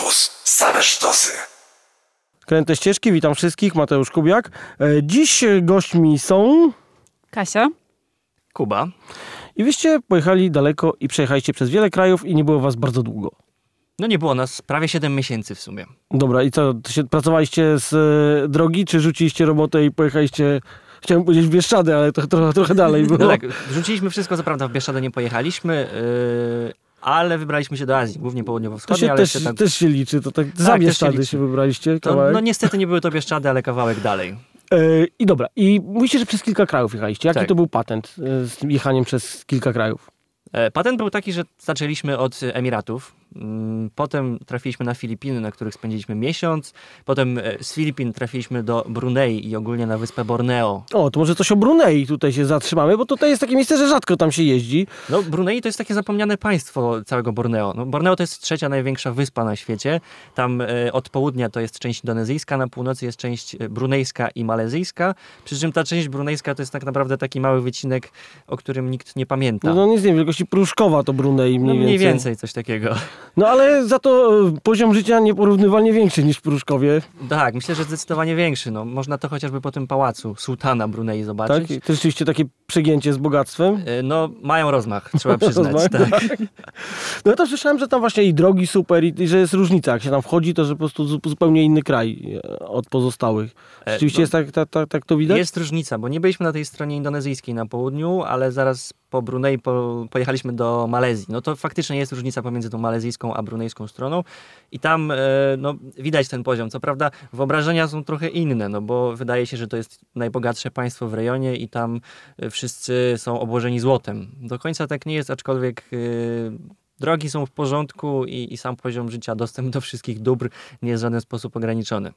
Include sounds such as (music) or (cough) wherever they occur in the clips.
Campus. Same sztosy. Kręte ścieżki, witam wszystkich, Mateusz Kubiak. E, Dziś gośćmi są... Kasia. Kuba. I wyście pojechali daleko i przejechaliście przez wiele krajów i nie było was bardzo długo. No nie było nas prawie 7 miesięcy w sumie. Dobra, i co, się, pracowaliście z e, drogi, czy rzuciliście robotę i pojechaliście... Chciałem powiedzieć w Bieszczady, ale to trochę, trochę dalej było. No tak, rzuciliśmy wszystko, co prawda w Bieszczady nie pojechaliśmy, yy, ale wybraliśmy się do Azji, głównie To południowo-wschodniej, się ale też, tak... też się liczy, to tak, za też się Bieszczady liczy. się wybraliście To, no niestety nie były to Bieszczady, ale kawałek dalej. E, I dobra, i mówicie, że przez kilka krajów jechaliście. Jaki Tak. to był patent e, z tym jechaniem przez kilka krajów? E, Patent był taki, że zaczęliśmy od Emiratów, potem trafiliśmy na Filipiny, na których spędziliśmy miesiąc, potem e, z Filipin trafiliśmy do Brunei i ogólnie na wyspę Borneo. O, to może coś o Brunei tutaj się zatrzymamy, bo tutaj jest takie miejsce, że rzadko tam się jeździ. No, Brunei to jest takie zapomniane państwo całego Borneo. No, Borneo to jest trzecia największa wyspa na świecie. Tam e, od południa to jest część indonezyjska, na północy jest część e, brunejska i malezyjska. Przy czym ta część brunejska to jest tak naprawdę taki mały wycinek, o którym nikt nie pamięta. No, no nic nie wiem, wielkości Pruszkowa to Brunei No, mniej, mniej więcej. więcej coś takiego. No ale za to e, poziom życia nieporównywalnie większy niż w Pruszkowie. Tak, myślę, że zdecydowanie większy. No, można to chociażby po tym pałacu sułtana Brunei Tak? zobaczyć. I To rzeczywiście takie przegięcie z bogactwem. E, No, mają rozmach, trzeba przyznać. Rozmach. tak. (laughs) No ja to słyszałem, że tam właśnie i drogi super i, i że jest różnica. Jak się tam wchodzi, to że po prostu zu- zupełnie inny kraj e, od pozostałych. E, Rzeczywiście no, jest tak, tak, tak, tak to widać? Jest różnica, bo nie byliśmy na tej stronie indonezyjskiej na południu, ale zaraz po Brunei po, pojechaliśmy do Malezji. No to faktycznie jest różnica pomiędzy tą malezyjską a brunejską stroną i tam e, no, widać ten poziom. Co prawda wyobrażenia są trochę inne, no bo wydaje się, że to jest najbogatsze państwo w rejonie i tam e, wszyscy są obłożeni złotem. Do końca tak nie jest, aczkolwiek e, drogi są w porządku i, i sam poziom życia, dostęp do wszystkich dóbr nie jest w żaden sposób ograniczony.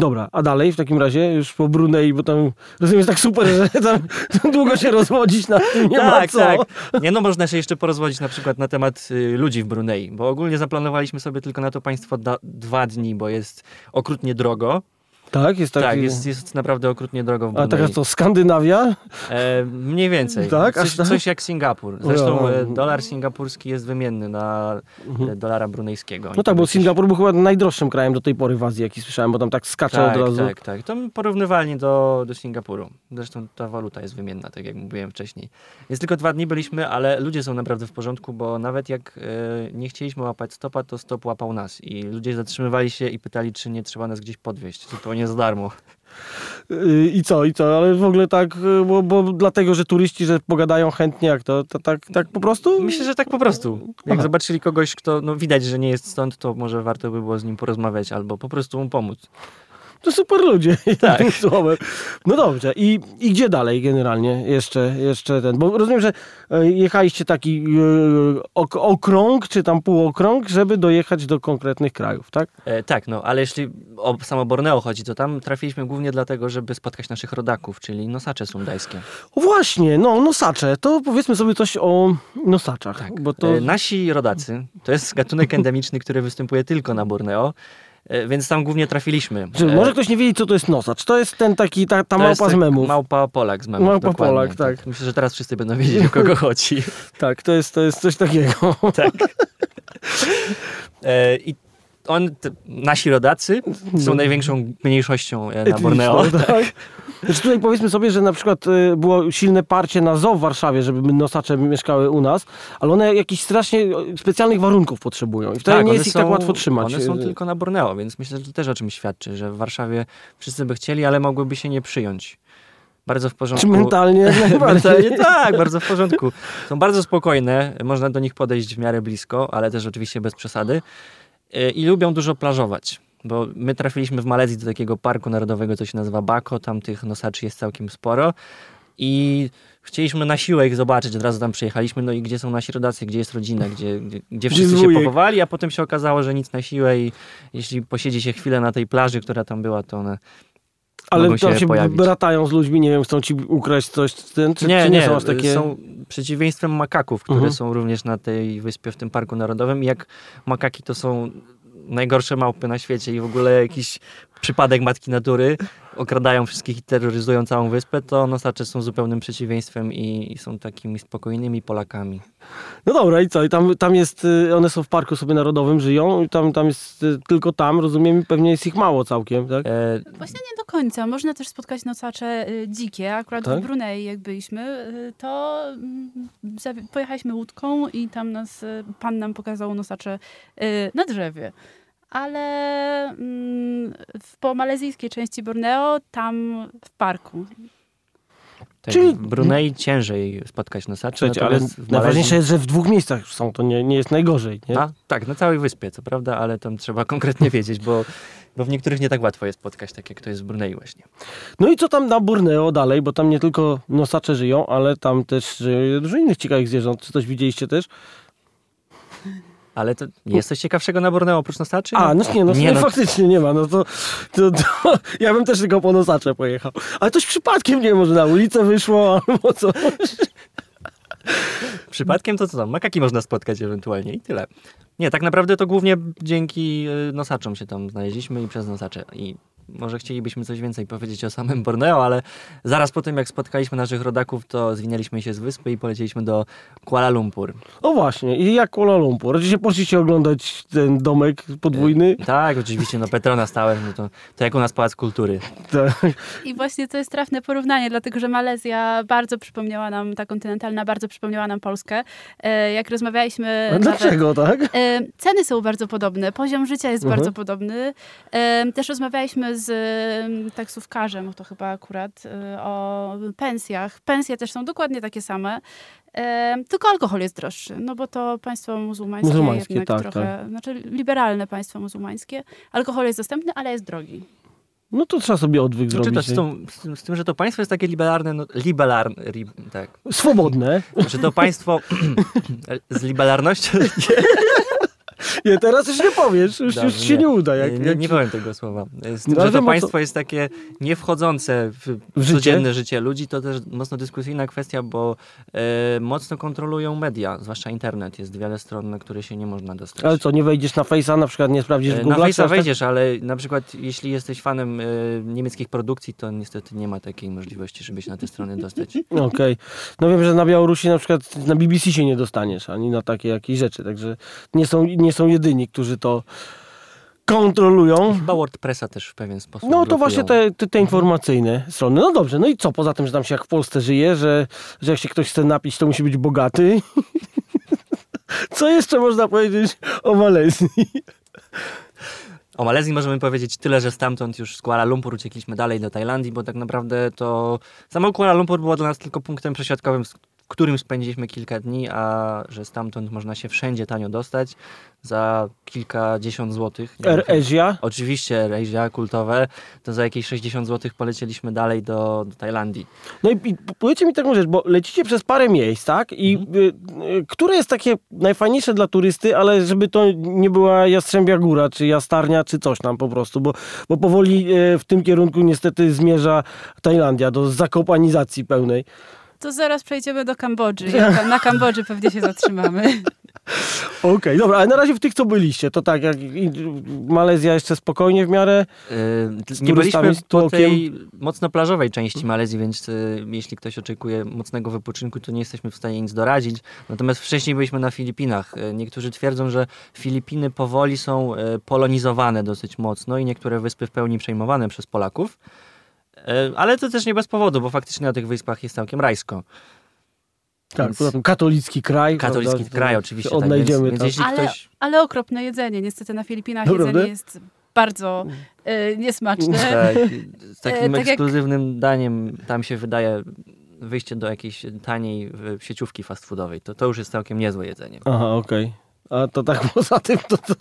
Dobra, a dalej w takim razie już po Brunei, bo tam rozumiem jest tak super, że (laughs) tam długo się rozwodzić na tym nie ma tak, co. tak. Nie no, można się jeszcze porozwodzić na przykład na temat y, ludzi w Brunei, bo ogólnie zaplanowaliśmy sobie tylko na to państwo dwa dni, bo jest okrutnie drogo. Tak, jest taki... Tak, jest, jest naprawdę okrutnie drogo w A Brunei. taka to Skandynawia? E, mniej więcej. Tak? Coś, tak? coś jak Singapur. Zresztą e, dolar singapurski jest wymienny na e, dolara brunejskiego. Mhm. No tak, bo Singapur był chyba najdroższym krajem do tej pory w Azji, jaki słyszałem, bo tam tak skacze tak, od razu. Tak, tak. To porównywalnie do, do Singapuru. Zresztą ta waluta jest wymienna, tak jak mówiłem wcześniej. Więc tylko dwa dni byliśmy, ale ludzie są naprawdę w porządku, bo nawet jak e, nie chcieliśmy łapać stopa, to stop łapał nas. I ludzie zatrzymywali się i pytali, czy nie trzeba nas gdzieś podwieźć. Zupełnie za darmo. Yy, I co, i co, ale w ogóle tak, yy, bo, bo dlatego, że turyści, że pogadają chętnie, jak to, to tak, tak po prostu? Myślę, że tak po prostu. Jak Aha. zobaczyli kogoś, kto no, widać, że nie jest stąd, to może warto by było z nim porozmawiać albo po prostu mu pomóc. To super ludzie, (laughs) Tak. jednym słowem. No dobrze, i, i gdzie dalej generalnie jeszcze, jeszcze ten, bo rozumiem, że e, jechaliście taki e, ok, okrąg, czy tam półokrąg, żeby dojechać do konkretnych krajów, tak? E, tak, no, ale jeśli o samo Borneo chodzi, to tam trafiliśmy głównie dlatego, żeby spotkać naszych rodaków, czyli nosacze sundajskie. O właśnie, no, nosacze, to powiedzmy sobie coś o nosaczach, bo to... E, nasi rodacy to jest gatunek endemiczny, który występuje tylko na Borneo, więc tam głównie trafiliśmy. Czy E, może ktoś nie wiedzieć, co to jest nosacz? To jest ten taki, ta, ta małpa z tak memów. Małpa Polak z memów, Małpa dokładnie. Polak, tak. Myślę, że teraz wszyscy będą wiedzieć, o kogo (laughs) chodzi. Tak, to jest, to jest coś takiego. (laughs) tak. E, I on, nasi rodacy są największą mniejszością e, na Borneo. Tak. (laughs) Znaczy tutaj powiedzmy sobie, że na przykład y, było silne parcie na zoo w Warszawie, żeby nosacze mieszkały u nas, ale one jakichś strasznie y, specjalnych warunków potrzebują i wtedy nie one jest ich tak łatwo trzymać. One są Y, tylko na Borneo, więc myślę, że to też o czymś świadczy, że w Warszawie wszyscy by chcieli, ale mogłyby się nie przyjąć. Bardzo w porządku. Czy mentalnie. (laughs) Mentalnie tak, bardzo w porządku. Są bardzo spokojne, można do nich podejść w miarę blisko, ale też oczywiście bez przesady. I lubią dużo plażować. Bo my trafiliśmy w Malezji do takiego parku narodowego, co się nazywa Bako, tam tych nosaczy jest całkiem sporo. I chcieliśmy na siłę ich zobaczyć, od razu tam przyjechaliśmy, no i gdzie są nasi rodacy, gdzie jest rodzina, gdzie, gdzie, gdzie wszyscy się pochowali, a potem się okazało, że nic na siłę. I jeśli posiedzi się chwilę na tej plaży, która tam była, to one Ale mogą tam się się pojawić. bratają z ludźmi, nie wiem, chcą ci ukraść coś, ten, czy, nie, czy nie, nie, są aż takie... są przeciwieństwem makaków, które Mhm. są również na tej wyspie w tym parku narodowym. I jak makaki to są najgorsze małpy na świecie i w ogóle jakiś przypadek matki natury, okradają wszystkich i terroryzują całą wyspę, to nosacze są zupełnym przeciwieństwem i, i są takimi spokojnymi Polakami. No dobra, i co? I tam, tam jest, y, one są w parku sobie narodowym, żyją i tam, tam jest y, tylko tam, rozumiem, i pewnie jest ich mało całkiem, tak? E, Właśnie nie do końca. Można też spotkać nosacze y, dzikie. Akurat Tak? w Brunei, jak byliśmy, to mm, pojechaliśmy łódką i tam nas pan nam pokazał nosacze na drzewie. Ale mm, w, po malezyjskiej części Borneo, tam w parku. tak, Czyli- W Brunei ciężej spotkać nosaczy, Słuchajcie, ale w najważniejsze Malezji- jest, że w dwóch miejscach są, to nie, nie jest najgorzej, nie? A, tak, na całej wyspie, co prawda, ale tam trzeba konkretnie (laughs) wiedzieć, bo, bo w niektórych nie tak łatwo jest spotkać, tak jak to jest w Brunei właśnie. No i co tam na Borneo dalej, bo tam nie tylko nosacze żyją, ale tam też żyje dużo innych ciekawych zwierząt. Czy coś widzieliście też? Ale to jest coś ciekawszego na Borneo oprócz nosaczy? A, no nie, no, Nie, no. faktycznie nie ma, no to, to, to (laughs) ja bym też tylko po nosacze pojechał. Ale coś przypadkiem, nie wiem, może na ulicę wyszło, (laughs) albo co. Przypadkiem to co tam? Makaki można spotkać ewentualnie i tyle. Nie, tak naprawdę to głównie dzięki y, nosaczom się tam znaleźliśmy i przez nosacze. I może chcielibyśmy coś więcej powiedzieć o samym Borneo, ale zaraz po tym, jak spotkaliśmy naszych rodaków, to zwinęliśmy się z wyspy i polecieliśmy do Kuala Lumpur. O właśnie, i jak Kuala Lumpur. Oczywiście poszliście oglądać ten domek podwójny. Tak, oczywiście, no Petrona stałem, no to, to jak u nas Pałac Kultury. Tak. I właśnie to jest trafne porównanie, dlatego że Malezja bardzo przypomniała nam, ta kontynentalna bardzo przypomniała nam Polskę. E, Jak rozmawialiśmy... A nawet- dlaczego, tak? E, Ceny są bardzo podobne, poziom życia jest Mhm. bardzo podobny. E, Też rozmawialiśmy z e, taksówkarzem, to chyba akurat, e, o pensjach. Pensje też są dokładnie takie same, e, tylko alkohol jest droższy, no bo to państwo muzułmańskie, Muzułmańskie, jednak tak, trochę, znaczy liberalne państwo muzułmańskie. Alkohol jest dostępny, ale jest drogi. No to trzeba sobie odwyk Znaczy, to zrobić. z, tą, z, tym- z tym, że to państwo jest takie liberalne, no, liberalne, ri, tak, Swobodne. że to państwo (laughs) z liberalnością Nie, teraz już nie powiesz, już, już Dobrze, się nie uda. Jak, nie, jak nie powiem tego słowa. Z tym, No, że to wiem, o co- państwo jest takie niewchodzące w, W życie? codzienne życie ludzi, to też mocno dyskusyjna kwestia, bo e, mocno kontrolują media, zwłaszcza internet. Jest wiele stron, na które się nie można dostać. Ale co, nie wejdziesz na Face'a, na przykład nie sprawdzisz E, Google? Na Face'a wejdziesz, ale na przykład jeśli jesteś fanem e, niemieckich produkcji, to niestety nie ma takiej możliwości, żeby się na te strony dostać. (laughs) Okej. No wiem, że na Białorusi na przykład na BBC się nie dostaniesz, ani na takie jakieś rzeczy, także nie są, nie są jedyni, którzy to kontrolują. Chyba WordPressa też w pewien sposób No to blokują. właśnie te, te, te informacyjne strony. No dobrze, no i co? Poza tym, że tam się jak w Polsce żyje, że, że jak się ktoś chce napić, to musi być bogaty. (laughs) Co jeszcze można powiedzieć o Malezji? O Malezji możemy powiedzieć tyle, że stamtąd już z Kuala Lumpur uciekliśmy dalej do Tajlandii, bo tak naprawdę to samo Kuala Lumpur było dla nas tylko punktem przesiadkowym, którym spędziliśmy kilka dni, a że stamtąd można się wszędzie tanio dostać za kilkadziesiąt złotych. Air wiem, Asia. Oczywiście, Asia kultowe, to za jakieś 60 złotych polecieliśmy dalej do, do Tajlandii. No i, i powiedzcie mi taką rzecz, bo lecicie przez parę miejsc, tak? I y, y, które jest takie najfajniejsze dla turysty, ale żeby to nie była Jastrzębia Góra, czy Jastarnia, czy coś tam po prostu, bo, bo powoli y, w tym kierunku niestety zmierza Tajlandia, do zakopanizacji pełnej. To zaraz przejdziemy do Kambodży. Ja, na Kambodży pewnie się zatrzymamy. (laughs) Okej, dobra, ale na razie w tych, co byliście, to tak, jak Malezja jeszcze spokojnie w miarę. Yy, Z nie byliśmy z po tej mocno plażowej części Malezji, więc y, jeśli ktoś oczekuje mocnego wypoczynku, to nie jesteśmy w stanie nic doradzić. Natomiast wcześniej byliśmy na Filipinach. Y, Niektórzy twierdzą, że Filipiny powoli są y, polonizowane dosyć mocno i niektóre wyspy w pełni przejmowane przez Polaków. Y, Ale to też nie bez powodu, bo faktycznie na tych wyspach jest całkiem rajsko. Tak, Więc- poza tym katolicki kraj. Katolicki prawda, kraj oczywiście. się Odnajdziemy tak, więc, więc Ale, ktoś... ale okropne jedzenie. Niestety na Filipinach jedzenie jest bardzo e, niesmaczne. Tak, z takim tak jak- ekskluzywnym daniem tam się wydaje wyjście do jakiejś taniej y, sieciówki fast foodowej. To, to już jest całkiem niezłe jedzenie. Aha, okej. A to tak (laughs) poza tym, to, to,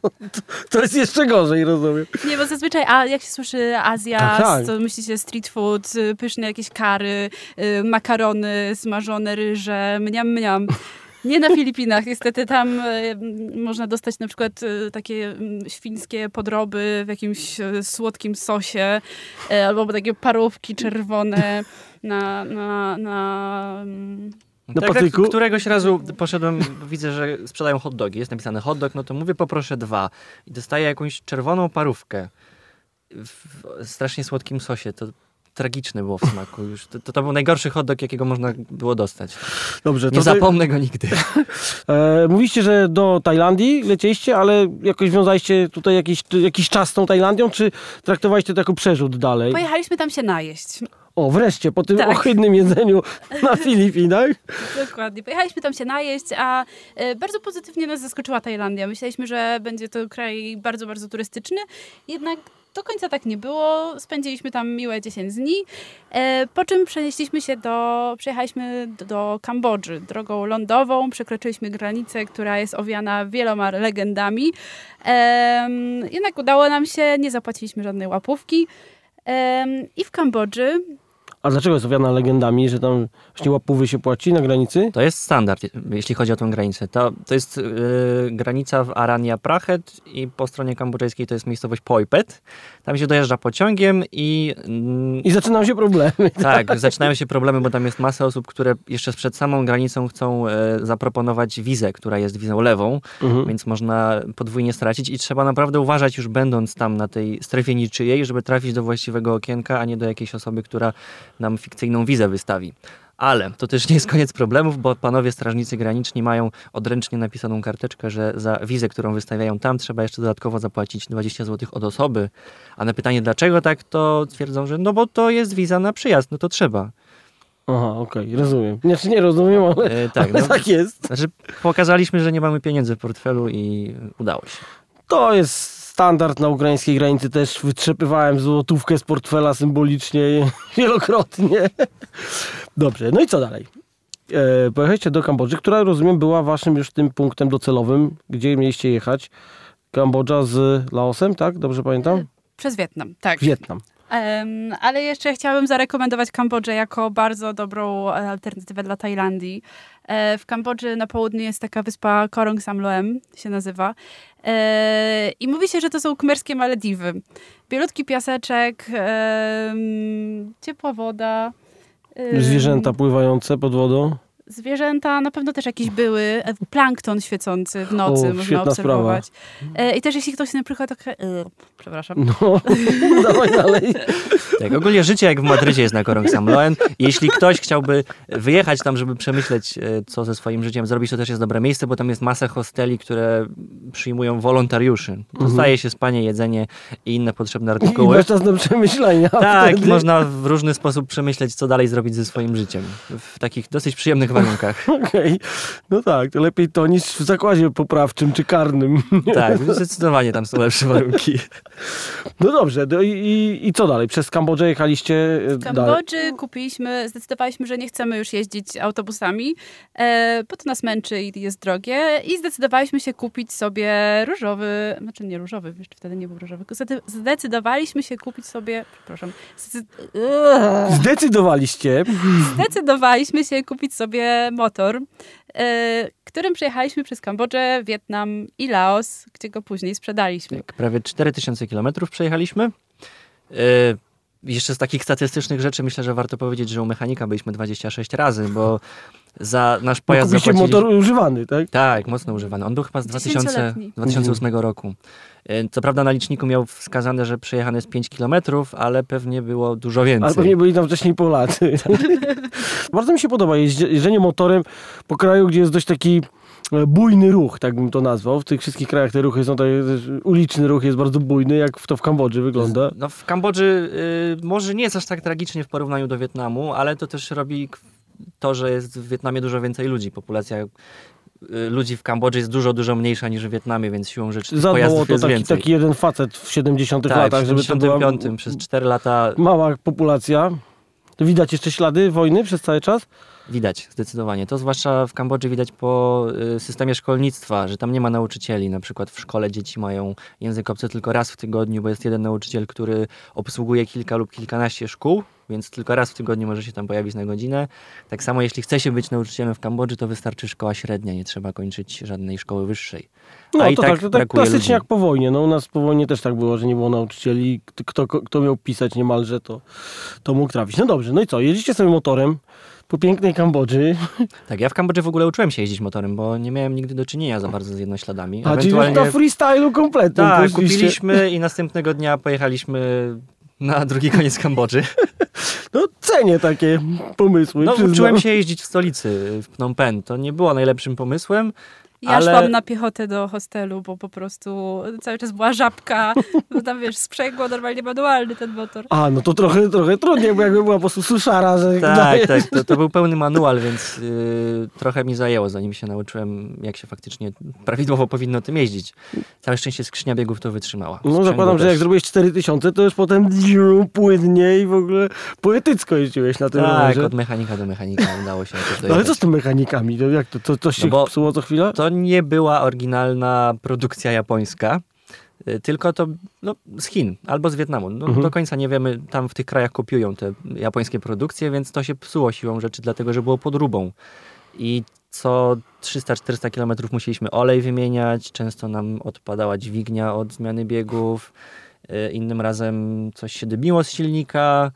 to, jest jeszcze gorzej, rozumiem. Nie, bo zazwyczaj, a jak się słyszy Azja, Tak, tak. to myślicie street food, y, pyszne jakieś kary, y, makarony, smażone ryże, mniam, mniam. Nie na Filipinach, niestety tam y, można dostać na przykład takie mm, świńskie podroby w jakimś słodkim sosie, albo takie parówki czerwone na, na, na mm, Na tak, patyku? jak któregoś razu poszedłem, widzę, że sprzedają hot dogi. Jest napisane hot dog, no to mówię poproszę dwa. I dostaję jakąś czerwoną parówkę. w strasznie słodkim sosie. To tragiczne było w smaku. Już to, to, to był najgorszy hot dog, jakiego można było dostać. Dobrze, Nie to zapomnę go nigdy. (laughs) E, mówiliście, że do Tajlandii lecieliście, ale jakoś wiązaliście tutaj jakiś, jakiś czas z tą Tajlandią, czy traktowaliście to jako przerzut dalej? Pojechaliśmy tam się najeść. O, wreszcie, po tym Tak. ohydnym jedzeniu na (laughs) Filipinach. Dokładnie. Pojechaliśmy tam się najeść, a e, bardzo pozytywnie nas zaskoczyła Tajlandia. Myśleliśmy, że będzie to kraj bardzo, bardzo turystyczny, jednak do końca tak nie było. Spędziliśmy tam miłe 10 dni, e, po czym przenieśliśmy się do, przejechaliśmy do, do Kambodży drogą lądową, przekroczyliśmy granicę, która jest owiana wieloma legendami. Jednak udało nam się, nie zapłaciliśmy żadnej łapówki. I w Kambodży A dlaczego jest owiana legendami, że tam właśnie łapówy się płaci na granicy? To jest standard, jeśli chodzi o tę granicę. To, to jest yy, granica w Arania Prachet i po stronie kambodżejskiej to jest miejscowość Poipet. Tam się dojeżdża pociągiem i... mm, I zaczynają się problemy. (laughs) Tak, zaczynają się problemy, bo tam jest masa osób, które jeszcze przed samą granicą chcą e, zaproponować wizę, która jest wizą lewą, Mhm. więc można podwójnie stracić i trzeba naprawdę uważać już będąc tam na tej strefie niczyjej, żeby trafić do właściwego okienka, a nie do jakiejś osoby, która nam fikcyjną wizę wystawi. Ale to też nie jest koniec problemów, bo panowie strażnicy graniczni mają odręcznie napisaną karteczkę, że za wizę, którą wystawiają tam, trzeba jeszcze dodatkowo zapłacić 20 zł od osoby. A na pytanie dlaczego tak, to twierdzą, że no bo to jest wiza na przyjazd, no to trzeba. Aha, okej, rozumiem. Znaczy nie rozumiem, ale, E, tak, ale no, tak jest. znaczy pokazaliśmy, że nie mamy pieniędzy w portfelu i udało się. To jest standard na ukraińskiej granicy. Też wytrzepywałem złotówkę z portfela symbolicznie (laughs) wielokrotnie. Dobrze, no i co dalej? E, pojechaliście do Kambodży, która rozumiem była waszym już tym punktem docelowym, gdzie mieliście jechać. Kambodża z Laosem, tak? Dobrze pamiętam? przez Wietnam, tak. Wietnam. Em, ale jeszcze chciałabym zarekomendować Kambodżę jako bardzo dobrą alternatywę dla Tajlandii. E, w Kambodży na południu jest taka wyspa Korong Samloem, się nazywa. E, I mówi się, że to są kmerskie Malediwy. Bielutki piaseczek, em, ciepła woda. Zwierzęta pływające pod wodą. Zwierzęta na pewno też jakieś były. E, Plankton świecący w nocy O, można obserwować. E, I też jeśli ktoś na przykład tak... E, przepraszam. No, (laughs) dawaj dalej. Tak, ogólnie życie jak w Madrycie jest na Korong Samloen. Jeśli ktoś chciałby wyjechać tam, żeby przemyśleć, co ze swoim życiem zrobić, to też jest dobre miejsce, bo tam jest masa hosteli, które przyjmują wolontariuszy. Dostaje się spanie, jedzenie i inne potrzebne I artykuły. masz czas na przemyślenia. (laughs) Tak, wtedy. można w różny sposób przemyśleć, co dalej zrobić ze swoim życiem. W takich dosyć przyjemnych warunkach. (laughs) Okej, no tak, to lepiej to niż w zakładzie poprawczym czy karnym. (laughs) Tak, zdecydowanie tam są lepsze warunki. No dobrze, no i, i, i co dalej? Przez Kambodżę jechaliście e, W dalej? Kambodży kupiliśmy, zdecydowaliśmy, że nie chcemy już jeździć autobusami, e, bo to nas męczy i jest drogie i zdecydowaliśmy się kupić sobie różowy, znaczy nie różowy, jeszcze wtedy nie był różowy, zdecydowaliśmy się kupić sobie, przepraszam. Zdecydowaliście. zdecydowaliśmy się kupić sobie motor, e, którym przejechaliśmy przez Kambodżę, Wietnam i Laos, gdzie go później sprzedaliśmy. Tak, prawie 4000 kilometrów przejechaliśmy. Yy, jeszcze z takich statystycznych rzeczy myślę, że warto powiedzieć, że u mechanika byliśmy 26 razy, bo za nasz pojazd kupiliście zapłaciliśmy... motor używany, tak? Tak, mocno używany. On był chyba z 2000, 10-letni. 2008 roku. Yy, Co prawda na liczniku miał wskazane, że przejechane jest 5 kilometrów, ale pewnie było dużo więcej. Ale pewnie byli tam wcześniej Polacy. (laughs) Bardzo mi się podoba jeżdżenie motorem po kraju, gdzie jest dość taki e, bujny ruch, tak bym to nazwał. W tych wszystkich krajach te ruchy są tak, uliczny ruch jest bardzo bujny, jak w to w Kambodży wygląda. No w Kambodży y, może nie jest aż tak tragicznie w porównaniu do Wietnamu, ale to też robi to, że jest w Wietnamie dużo więcej ludzi. Populacja y, ludzi w Kambodży jest dużo, dużo mniejsza niż w Wietnamie, więc siłą rzeczy tych Zadbał o pojazdów to jest taki, więcej. taki jeden facet w 70 tak, latach, w żeby to była 75 przez 4 lata mała populacja. Widać jeszcze ślady wojny przez cały czas? Widać zdecydowanie. To zwłaszcza w Kambodży widać po y, systemie szkolnictwa, że tam nie ma nauczycieli. Na przykład w szkole dzieci mają język obcy tylko raz w tygodniu, bo jest jeden nauczyciel, który obsługuje kilka lub kilkanaście szkół, więc tylko raz w tygodniu może się tam pojawić na godzinę. Tak samo jeśli chce się być nauczycielem w Kambodży, to wystarczy szkoła średnia, nie trzeba kończyć żadnej szkoły wyższej. No A to tak tak, tak klasycznie ludzi. jak po wojnie. No, u nas po wojnie też tak było, że nie było nauczycieli. Kto, kto, miał pisać niemalże, to, to mógł trafić. No dobrze, no i co? Jedziecie sobie motorem po pięknej Kambodży. Tak, ja w Kambodży w ogóle uczyłem się jeździć motorem, bo nie miałem nigdy do czynienia za bardzo z jednośladami. A czyli na freestylu kompletnym. Tak, kupiliśmy i następnego dnia pojechaliśmy na drugi koniec Kambodży. (laughs) No cenię takie pomysły. No uczyłem się jeździć w stolicy, w Phnom Penh. To nie było najlepszym pomysłem, ja ale... szłam na piechotę do hostelu, bo po prostu cały czas była żabka. (laughs) No tam wiesz, sprzęgło normalnie manualny ten motor. A, no to trochę, trochę trudniej, bo jakby była po prostu suszara, że... Tak, tak, to, to, był pełny manual, więc yy, trochę mi zajęło, zanim się nauczyłem, jak się faktycznie prawidłowo powinno tym jeździć. Całe szczęście skrzynia biegów to wytrzymała. No zakładam, też. że jak zrobiłeś 4000, to już potem płynnie i w ogóle poetycko jeździłeś na tym Tak, rowerze. od mechanika do mechanika udało się. No ale co z tym mechanikami? To jak to, to, to się no psuło co chwilę? To nie była oryginalna produkcja japońska, y, tylko to no, z Chin albo z Wietnamu. No, mhm. Do końca nie wiemy, tam w tych krajach kopiują te japońskie produkcje, więc to się psuło siłą rzeczy, dlatego że było podróbą. I co 300-400 km musieliśmy olej wymieniać, często nam odpadała dźwignia od zmiany biegów, y, innym razem coś się dymiło z silnika,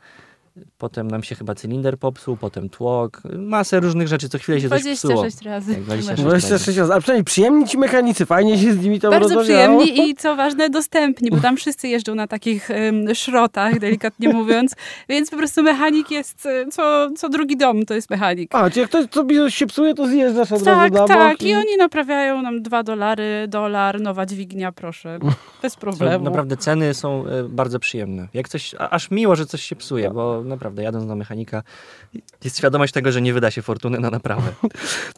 Potem nam się chyba cylinder popsuł, potem tłok, masę różnych rzeczy, co chwilę się 26 coś razy. Tak, 26, 26 razy. A przynajmniej przyjemni ci mechanicy, fajnie się z nimi tam Bardzo przyjemni i co ważne, dostępni, bo tam wszyscy jeżdżą na takich um, szrotach, delikatnie mówiąc, (laughs) więc po prostu mechanik jest, e, co, co drugi dom to jest mechanik. A, czyli jak ktoś co się psuje, to zjeżdżasz od tak, razu na Tak, i... i oni naprawiają nam dwa dolary, dolar, nowa dźwignia, proszę, bez problemu. Naprawdę ceny są e, bardzo przyjemne. Jak coś, aż miło, że coś się psuje, bo naprawdę jadąc do mechanika jest świadomość tego, że nie wyda się fortuny na naprawę. (laughs)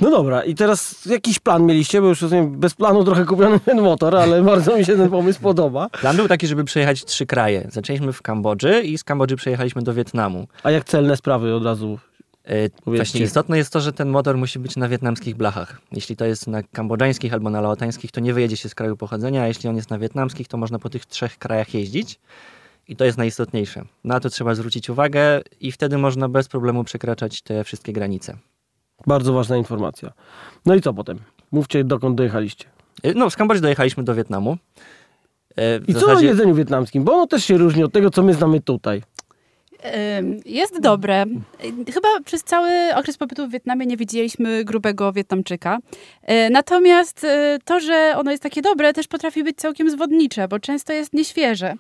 No dobra, i teraz jakiś plan mieliście, bo już rozumiem, bez planu trochę kupiony ten motor, ale (laughs) bardzo mi się ten pomysł podoba. Plan był taki, żeby przejechać trzy kraje. Zaczęliśmy w Kambodży i z Kambodży przejechaliśmy do Wietnamu. A jak celne sprawy od razu Yy, właśnie istotne jest to, że ten motor musi być na wietnamskich blachach. Jeśli to jest na kambodżańskich albo na laotańskich, to nie wyjedzie się z kraju pochodzenia, a jeśli on jest na wietnamskich, to można po tych trzech krajach jeździć. I to jest najistotniejsze. Na to trzeba zwrócić uwagę i wtedy można bez problemu przekraczać te wszystkie granice. Bardzo ważna informacja. No i co potem? Mówcie, dokąd dojechaliście. Y, no, z Kambodży dojechaliśmy do Wietnamu. Y, w I zasadzie... co o jedzeniu wietnamskim? Bo ono też się różni od tego, co my znamy tutaj. Jest dobre. Chyba przez cały okres pobytu w Wietnamie nie widzieliśmy grubego Wietnamczyka. Natomiast to, że ono jest takie dobre, też potrafi być całkiem zwodnicze, bo często jest nieświeże.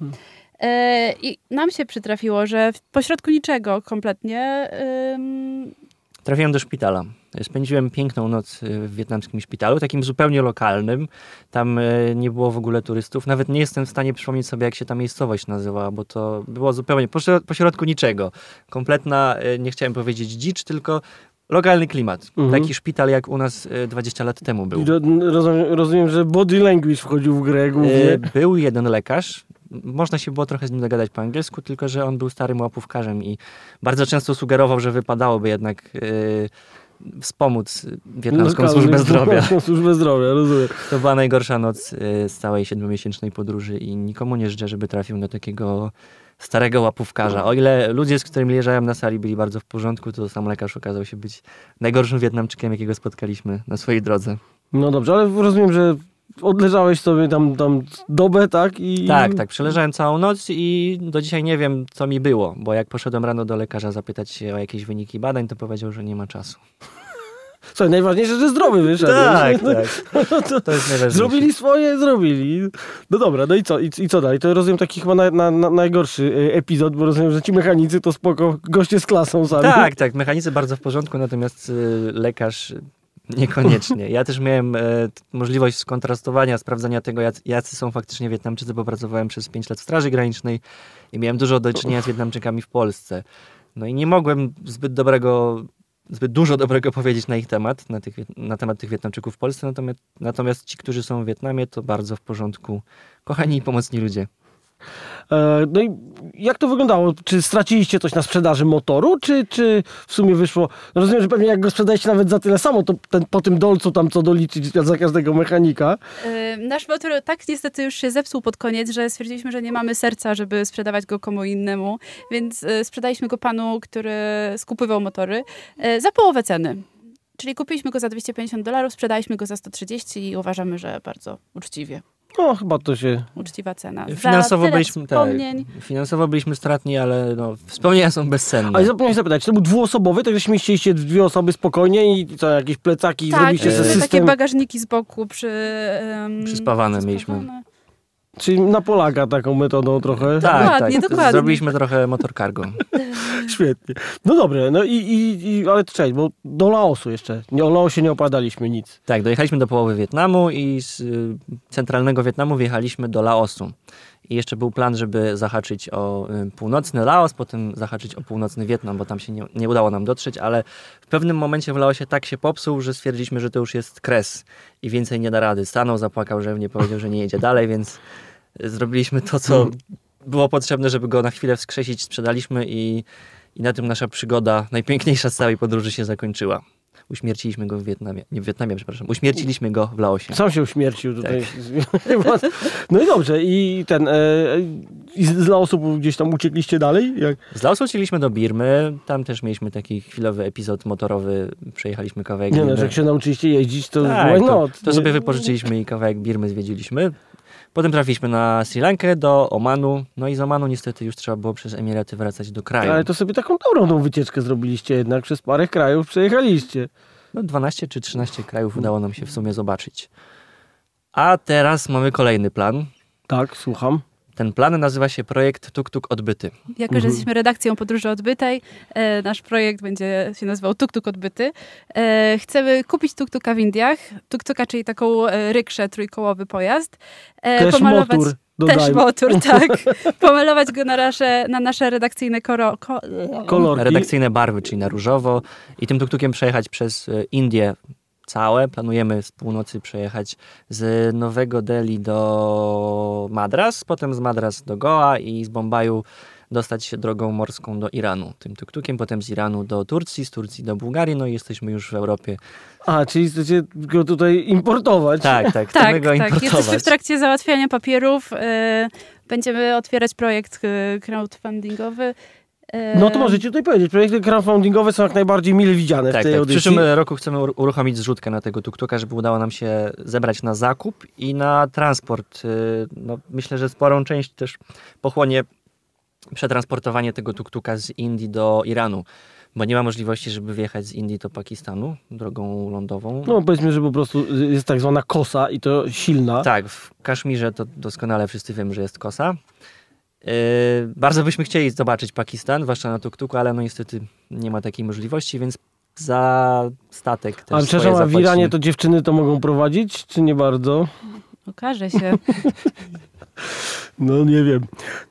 E, I nam się przytrafiło, że pośrodku niczego kompletnie. Trafiłem do szpitala. Spędziłem piękną noc w wietnamskim szpitalu, takim zupełnie lokalnym. Tam e, nie było w ogóle turystów. Nawet nie jestem w stanie przypomnieć sobie, jak się ta miejscowość nazywała, bo to było zupełnie pośrodku niczego. Kompletna, e, nie chciałem powiedzieć dzicz, tylko lokalny klimat. Mhm. Taki szpital jak u nas 20 lat temu był. Rozumiem, rozumiem, że body language wchodził w grę głównie. Był jeden lekarz, można się było trochę z nim dogadać po angielsku, tylko że on był starym łapówkarzem i bardzo często sugerował, że wypadałoby jednak yy, wspomóc wietnamską no, służbę zdrowia. służbę zdrowia, rozumiem. To była najgorsza noc yy, z całej siedmiomiesięcznej podróży i nikomu nie życzę, żeby trafił do takiego starego łapówkarza. O ile ludzie, z którymi leżałem na sali, byli bardzo w porządku, to sam lekarz okazał się być najgorszym Wietnamczykiem, jakiego spotkaliśmy na swojej drodze. No dobrze, ale rozumiem, że odleżałeś sobie tam, tam dobę, tak? I... Tak, tak. Przeleżałem całą noc i do dzisiaj nie wiem, co mi było, bo jak poszedłem rano do lekarza zapytać się o jakieś wyniki badań, to powiedział, że nie ma czasu. Słuchaj, najważniejsze, że zdrowy wyszedł. Tak, (laughs) no, tak. To, to jest najważniejsze. Zrobili swoje, zrobili. No dobra, no i co, i, i co dalej? To rozumiem taki chyba na, na, na najgorszy y, epizod, bo rozumiem, że ci mechanicy to spoko, goście z klasą sami. Tak, tak, mechanicy bardzo w porządku, natomiast y, lekarz Niekoniecznie. Ja też miałem e, możliwość skontrastowania, sprawdzenia tego, jacy są faktycznie Wietnamczycy, bo pracowałem przez 5 lat w Straży Granicznej i miałem dużo do czynienia z Wietnamczykami w Polsce. No i nie mogłem zbyt dobrego, zbyt dużo dobrego powiedzieć na ich temat, na, tych, na temat tych Wietnamczyków w Polsce, natomiast, natomiast ci, którzy są w Wietnamie, to bardzo w porządku. Kochani i pomocni ludzie. E, no i jak to wyglądało? Czy straciliście coś na sprzedaży motoru, czy, czy w sumie wyszło? No rozumiem, że pewnie jak go sprzedajecie nawet za tyle samo, to ten, po tym dolcu tam co doliczyć za każdego mechanika. Yy, nasz motor tak niestety już się zepsuł pod koniec, że stwierdziliśmy, że nie mamy serca, żeby sprzedawać go komu innemu, więc yy, sprzedaliśmy go panu, który skupywał motory za połowę ceny. Czyli kupiliśmy go za 250 dolarów, sprzedaliśmy go za 130 i uważamy, że bardzo uczciwie. No, chyba to się... Uczciwa cena. Finansowo byliśmy, tak, wspomnień. finansowo byliśmy stratni, ale no, wspomnienia są bezcenne. Ale zapomniałem zapytać, czy to był dwuosobowy, tak że śmieściliście dwie osoby spokojnie i co, jakieś plecaki Tak, zrobiliście mieliśmy sobie takie system? bagażniki z boku przy... Um, Przyspawane mieliśmy. Czyli na Polaka taką metodą trochę? tak, Dokładnie, tak. dokładnie. Zrobiliśmy trochę motor cargo. (laughs) Świetnie. No dobre, no i, i, i ale cześć, bo do Laosu jeszcze. Nie, o Laosie nie opadaliśmy nic. Tak, dojechaliśmy do połowy Wietnamu i z y, centralnego Wietnamu wjechaliśmy do Laosu. I jeszcze był plan, żeby zahaczyć o y, północny Laos, potem zahaczyć o północny Wietnam, bo tam się nie, nie udało nam dotrzeć, ale w pewnym momencie w Laosie tak się popsuł, że stwierdziliśmy, że to już jest kres i więcej nie da rady. Stanął, zapłakał, że nie powiedział, że nie jedzie dalej, więc zrobiliśmy to, co było potrzebne, żeby go na chwilę wskrzesić, sprzedaliśmy i, i na tym nasza przygoda, najpiękniejsza z całej podróży się zakończyła. Uśmierciliśmy go w Wietnamie, nie w Wietnamie, przepraszam, uśmierciliśmy go w Laosie. Sam się uśmiercił tutaj. Tak. (laughs) no i dobrze, i ten, e, i z Laosu gdzieś tam uciekliście dalej? Jak? Z Laosu uciekliśmy do Birmy, tam też mieliśmy taki chwilowy epizod motorowy, przejechaliśmy kawałek Nie no, że jak się nauczyliście jeździć, to tak, why to, not? to sobie wypożyczyliśmy i kawałek Birmy zwiedziliśmy. Potem trafiliśmy na Sri Lankę, do Omanu, no i z Omanu niestety już trzeba było przez Emiraty wracać do kraju. Ale to sobie taką dobrą tą wycieczkę zrobiliście jednak, przez parę krajów przejechaliście. No 12 czy 13 krajów udało nam się w sumie zobaczyć. A teraz mamy kolejny plan. Tak, słucham. Ten plan nazywa się projekt Tuk Tuk Odbyty. Jako, Mhm. że jesteśmy redakcją Podróży Odbytej, e, nasz projekt będzie się nazywał Tuk Tuk Odbyty. E, chcemy kupić tuk-tuka w Indiach. Tuk-tuka, czyli taką e, rykszę, trójkołowy pojazd. E, Też pomalować- motor Też dodajmy. motor, tak. (laughs) Pomalować go na nasze, na nasze redakcyjne koro, ko, Kolorki. redakcyjne barwy, czyli na różowo i tym tuktukiem przejechać przez e, Indie całe. Planujemy z północy przejechać z Nowego Delhi do Madras, potem z Madras do Goa i z Bombaju dostać się drogą morską do Iranu tym tuktukiem, potem z Iranu do Turcji, z Turcji do Bułgarii, no i jesteśmy już w Europie. A, czyli chcecie go tutaj importować? Tak, tak, chcemy Tak, go tak. importować. Jesteśmy w trakcie załatwiania papierów. E, będziemy otwierać projekt e, crowdfundingowy. No to możecie tutaj powiedzieć, projekty crowdfundingowe są jak najbardziej mile widziane Tak, w tej tak. W przyszłym roku chcemy ur- uruchomić zrzutkę na tego tuktuka, żeby udało nam się zebrać na zakup i na transport. Yy, No, myślę, że sporą część też pochłonie przetransportowanie tego tuktuka z Indii do Iranu, bo nie ma możliwości, żeby wjechać z Indii do Pakistanu drogą lądową. No powiedzmy, że po prostu jest tak zwana kosa i to silna. Tak, w Kaszmirze to doskonale wszyscy wiemy, że jest kosa. Yy, bardzo byśmy chcieli zobaczyć Pakistan, zwłaszcza na tuktuku, ale no niestety nie ma takiej możliwości, więc za statek też A przepraszam, a w. Iranie to dziewczyny to mogą prowadzić, czy nie bardzo? Okaże się. (laughs) No nie wiem.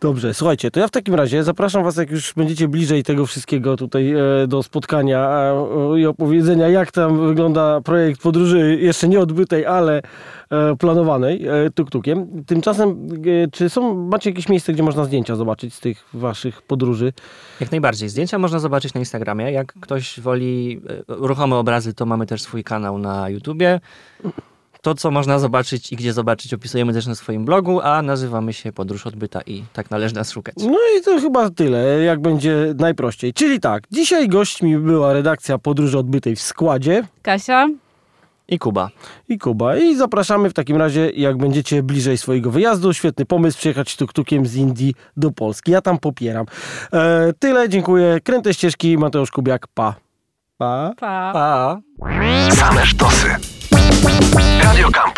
Dobrze, słuchajcie, to ja w takim razie zapraszam was, jak już będziecie bliżej tego wszystkiego tutaj e, do spotkania e, i opowiedzenia, jak tam wygląda projekt podróży jeszcze nie odbytej, ale e, planowanej e, tuk-tukiem. Tymczasem, e, czy są, macie jakieś miejsce, gdzie można zdjęcia zobaczyć z tych waszych podróży? Jak najbardziej. Zdjęcia można zobaczyć na Instagramie. Jak ktoś woli e, ruchome obrazy, to mamy też swój kanał na YouTubie. To, co można zobaczyć i gdzie zobaczyć, opisujemy też na swoim blogu, a nazywamy się Podróż Odbyta i tak należy nas szukać. No i to chyba tyle, jak będzie najprościej. Czyli tak, dzisiaj gośćmi była redakcja Podróży Odbytej w składzie. Kasia, I Kuba. i Kuba. I zapraszamy w takim razie, jak będziecie bliżej swojego wyjazdu. Świetny pomysł, przyjechać tuk-tukiem z Indii do Polski. Ja tam popieram. E, tyle, dziękuję. Kręte ścieżki, Mateusz Kubiak, pa. Pa. pa. Pa! Same sztosy. Radio Campus.